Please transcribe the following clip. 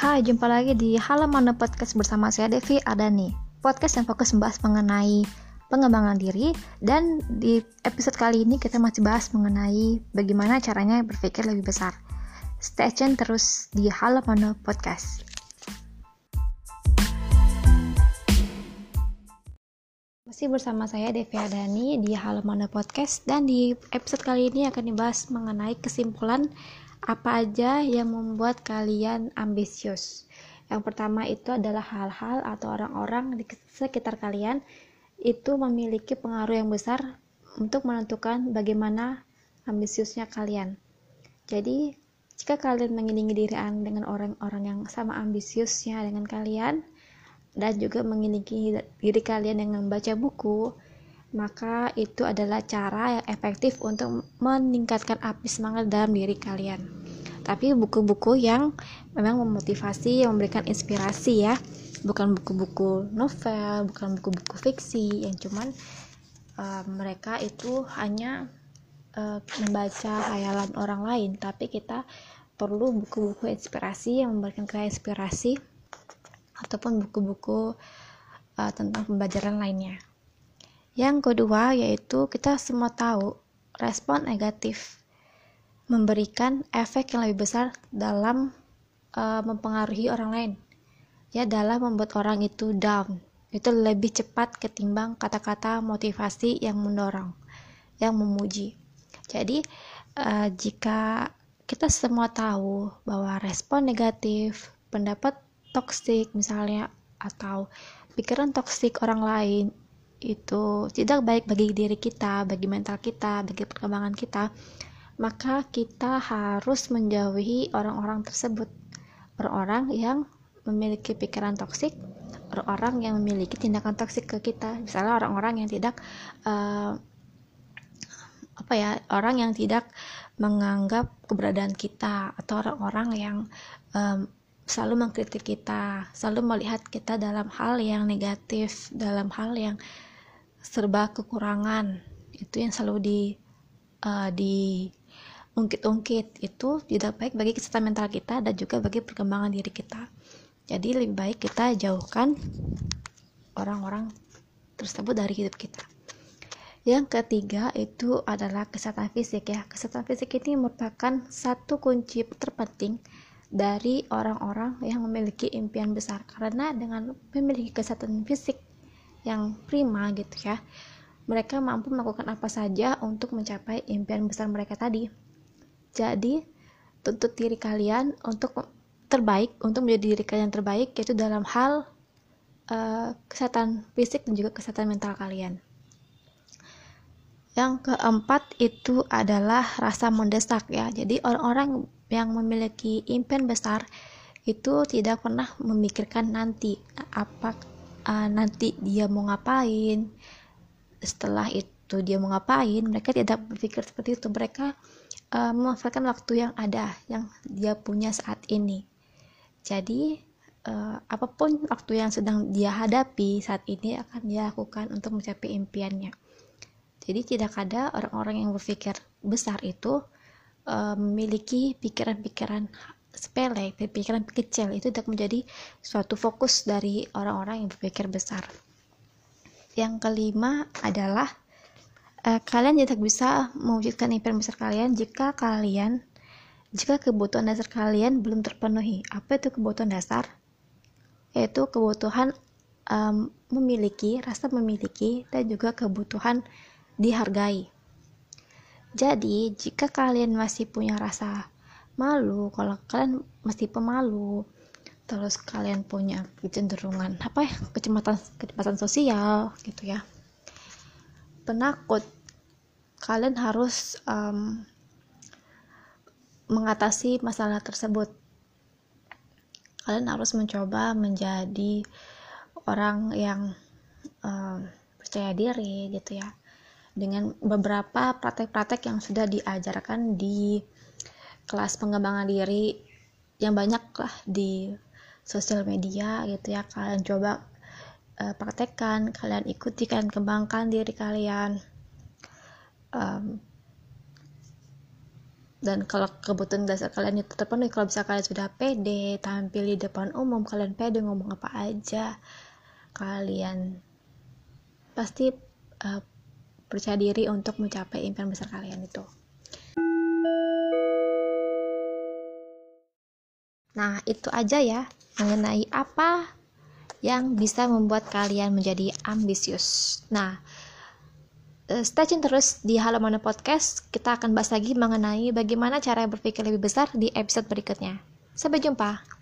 Hai, jumpa lagi di Halaman Podcast bersama saya Devi Adani. Podcast yang fokus membahas mengenai pengembangan diri dan di episode kali ini kita masih bahas mengenai bagaimana caranya berpikir lebih besar. Stay tune terus di Halaman Podcast. Masih bersama saya Devi Adani di Halaman Podcast dan di episode kali ini akan dibahas mengenai kesimpulan apa aja yang membuat kalian ambisius? Yang pertama itu adalah hal-hal atau orang-orang di sekitar kalian itu memiliki pengaruh yang besar untuk menentukan bagaimana ambisiusnya kalian. Jadi, jika kalian mengiringi diri dengan orang-orang yang sama ambisiusnya dengan kalian dan juga mengiringi diri kalian dengan membaca buku, maka itu adalah cara yang efektif untuk meningkatkan api semangat dalam diri kalian. Tapi buku-buku yang memang memotivasi, yang memberikan inspirasi ya, bukan buku-buku novel, bukan buku-buku fiksi yang cuman uh, mereka itu hanya uh, membaca hayalan orang lain, tapi kita perlu buku-buku inspirasi yang memberikan kita inspirasi ataupun buku-buku uh, tentang pembelajaran lainnya. Yang kedua yaitu kita semua tahu respon negatif memberikan efek yang lebih besar dalam uh, mempengaruhi orang lain. Ya, dalam membuat orang itu down. Itu lebih cepat ketimbang kata-kata motivasi yang mendorong, yang memuji. Jadi, uh, jika kita semua tahu bahwa respon negatif, pendapat toksik misalnya atau pikiran toksik orang lain itu tidak baik bagi diri kita, bagi mental kita, bagi perkembangan kita, maka kita harus menjauhi orang-orang tersebut. Orang-orang yang memiliki pikiran toksik, orang-orang yang memiliki tindakan toksik ke kita. Misalnya orang-orang yang tidak uh, apa ya, orang yang tidak menganggap keberadaan kita atau orang-orang yang um, selalu mengkritik kita, selalu melihat kita dalam hal yang negatif, dalam hal yang serba kekurangan. Itu yang selalu di uh, di ungkit-ungkit itu tidak baik bagi kesehatan mental kita dan juga bagi perkembangan diri kita. Jadi lebih baik kita jauhkan orang-orang tersebut dari hidup kita. Yang ketiga itu adalah kesehatan fisik ya. Kesehatan fisik ini merupakan satu kunci terpenting dari orang-orang yang memiliki impian besar. Karena dengan memiliki kesehatan fisik yang prima gitu ya. Mereka mampu melakukan apa saja untuk mencapai impian besar mereka tadi. Jadi tuntut diri kalian untuk terbaik untuk menjadi diri kalian terbaik yaitu dalam hal uh, kesehatan fisik dan juga kesehatan mental kalian. Yang keempat itu adalah rasa mendesak ya. Jadi orang-orang yang memiliki impian besar itu tidak pernah memikirkan nanti apa uh, nanti dia mau ngapain? Setelah itu dia mau ngapain mereka tidak berpikir seperti itu. Mereka uh, memanfaatkan waktu yang ada yang dia punya saat ini. Jadi uh, apa pun waktu yang sedang dia hadapi saat ini akan dia lakukan untuk mencapai impiannya. Jadi tidak ada orang-orang yang berpikir besar itu uh, memiliki pikiran-pikiran sepele, pikiran kecil itu tidak menjadi suatu fokus dari orang-orang yang berpikir besar. Yang kelima adalah uh, kalian tidak bisa mewujudkan impian besar kalian jika kalian jika kebutuhan dasar kalian belum terpenuhi. Apa itu kebutuhan dasar? Yaitu kebutuhan um, memiliki, rasa memiliki, dan juga kebutuhan dihargai. Jadi, jika kalian masih punya rasa malu. Kalau kalian masih pemalu. Terus kalian punya kecenderungan apa ya kecemasan kecepatan sosial gitu ya. Penakut. Kalian harus um, mengatasi masalah tersebut. Kalian harus mencoba menjadi orang yang um, percaya diri gitu ya. Dengan beberapa praktek-praktek yang sudah diajarkan di kelas pengembangan diri yang banyak lah di sosial media gitu ya. Kalian coba uh, praktekkan kalian ikuti kalian kembangkan diri kalian. Um, dan kalau kebutuhan dasar kalian itu terpenuhi kalau bisa kalian sudah pede tampil di depan umum kalian pede ngomong apa aja kalian pasti uh, percaya diri untuk mencapai impian besar kalian itu nah itu aja ya mengenai apa yang bisa membuat kalian menjadi ambisius nah Eh, stay tune terus di Halo Mana Podcast. Kita akan bahas lagi mengenai bagaimana cara berpikir lebih besar di episode berikutnya. Sampai jumpa.